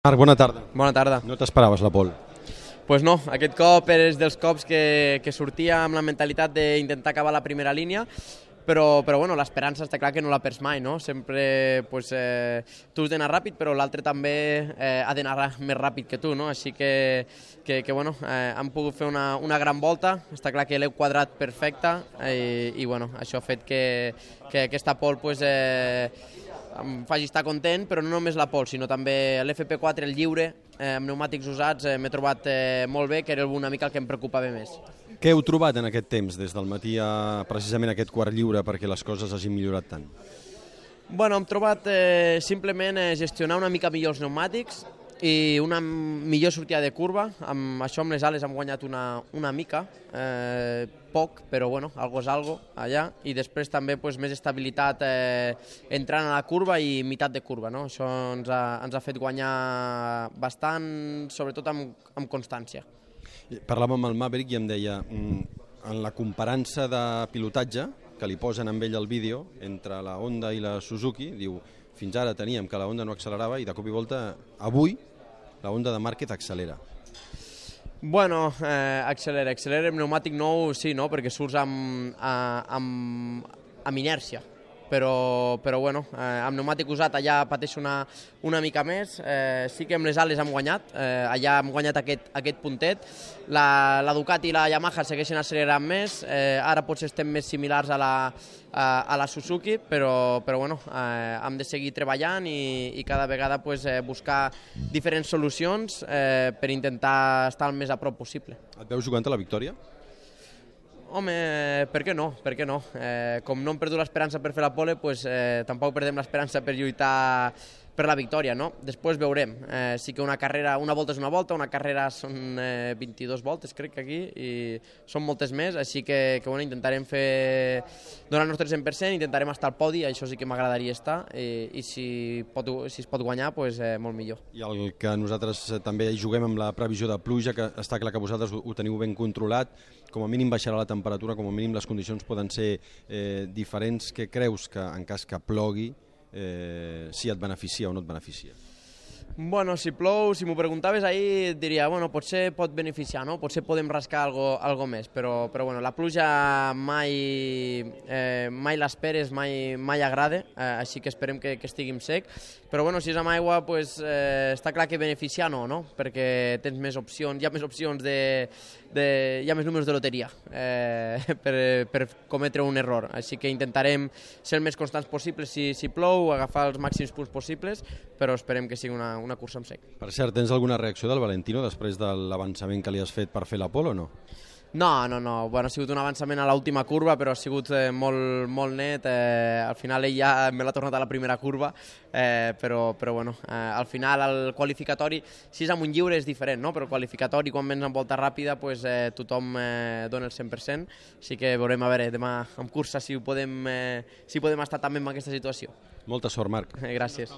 Marc, bona tarda. Bona tarda. No t'esperaves la pol? pues no, aquest cop és dels cops que, que sortia amb la mentalitat d'intentar acabar la primera línia, però, però bueno, l'esperança està clar que no la perds mai, no? Sempre pues, eh, tu has d'anar ràpid, però l'altre també eh, ha d'anar més ràpid que tu, no? Així que, que, que bueno, eh, han pogut fer una, una gran volta, està clar que l'heu quadrat perfecte i, i bueno, això ha fet que, que aquesta pol pues, eh, em faci estar content, però no només la pol, sinó també l'FP4, el lliure, eh, amb pneumàtics usats, eh, m'he trobat eh, molt bé, que era una mica el que em preocupava més. Què heu trobat en aquest temps, des del matí a precisament aquest quart lliure, perquè les coses hagin millorat tant? Bueno, hem trobat eh, simplement eh, gestionar una mica millor els pneumàtics, i una millor sortida de curva, amb això amb les ales hem guanyat una, una mica, eh, poc, però bueno, algo és algo allà, i després també pues, més estabilitat eh, entrant a la curva i meitat de curva, no? això ens ha, ens ha fet guanyar bastant, sobretot amb, amb constància. Parlàvem amb el Maverick i em deia, mm, en la comparança de pilotatge, que li posen amb ell el vídeo, entre la Honda i la Suzuki, diu, fins ara teníem que la Honda no accelerava i de cop i volta, avui, la Honda de Márquez accelera. Bueno, eh, accelera, accelera, pneumàtic nou sí, no? perquè surts amb, amb, amb inèrcia, però, però bueno, eh, amb pneumàtic usat allà pateix una, una mica més, eh, sí que amb les ales hem guanyat, eh, allà hem guanyat aquest, aquest puntet, la, la Ducati i la Yamaha segueixen accelerant més, eh, ara potser estem més similars a la, a, a la Suzuki, però, però bueno, eh, hem de seguir treballant i, i cada vegada pues, eh, buscar diferents solucions eh, per intentar estar el més a prop possible. Et veus jugant a la victòria? Home, per què no? Per què no? Eh, com no hem perdut l'esperança per fer la pole, pues, eh, tampoc perdem l'esperança per lluitar per la victòria, no? Després veurem. Eh, sí que una carrera, una volta és una volta, una carrera són eh, 22 voltes, crec que aquí, i són moltes més, així que, que bueno, intentarem fer, donar el nostre 100%, intentarem estar al podi, això sí que m'agradaria estar, i, i si, pot, si es pot guanyar, pues, eh, molt millor. I el que nosaltres també juguem amb la previsió de pluja, que està clar que vosaltres ho teniu ben controlat, com a mínim baixarà la temperatura, com a mínim les condicions poden ser eh, diferents. Què creus que en cas que plogui eh, si et beneficia o no et beneficia? Bueno, si plou, si m'ho preguntaves ahir, et diria, bueno, potser pot beneficiar, no? Potser podem rascar algo, algo més, però, però bueno, la pluja mai, eh, mai l'esperes, mai, mai agrada, eh, així que esperem que, que estigui sec. Però bueno, si és amb aigua, pues, eh, està clar que beneficiar no, no? Perquè tens més opcions, hi ha més opcions de... de hi ha més números de loteria eh, per, per cometre un error. Així que intentarem ser el més constants possible si, si plou, agafar els màxims punts possibles, però esperem que sigui una, una cursa amb sec. Per cert, tens alguna reacció del Valentino després de l'avançament que li has fet per fer la polo o no? No, no, no. Bueno, ha sigut un avançament a l'última curva, però ha sigut eh, molt, molt net. Eh, al final ell ja me l'ha tornat a la primera curva, eh, però, però bueno, eh, al final el qualificatori, si és amb un lliure és diferent, no? però el qualificatori quan vens en volta ràpida pues, eh, tothom eh, dona el 100%, així que veurem a veure demà en cursa si podem, eh, si podem estar també en aquesta situació. Molta sort, Marc. Eh, gràcies.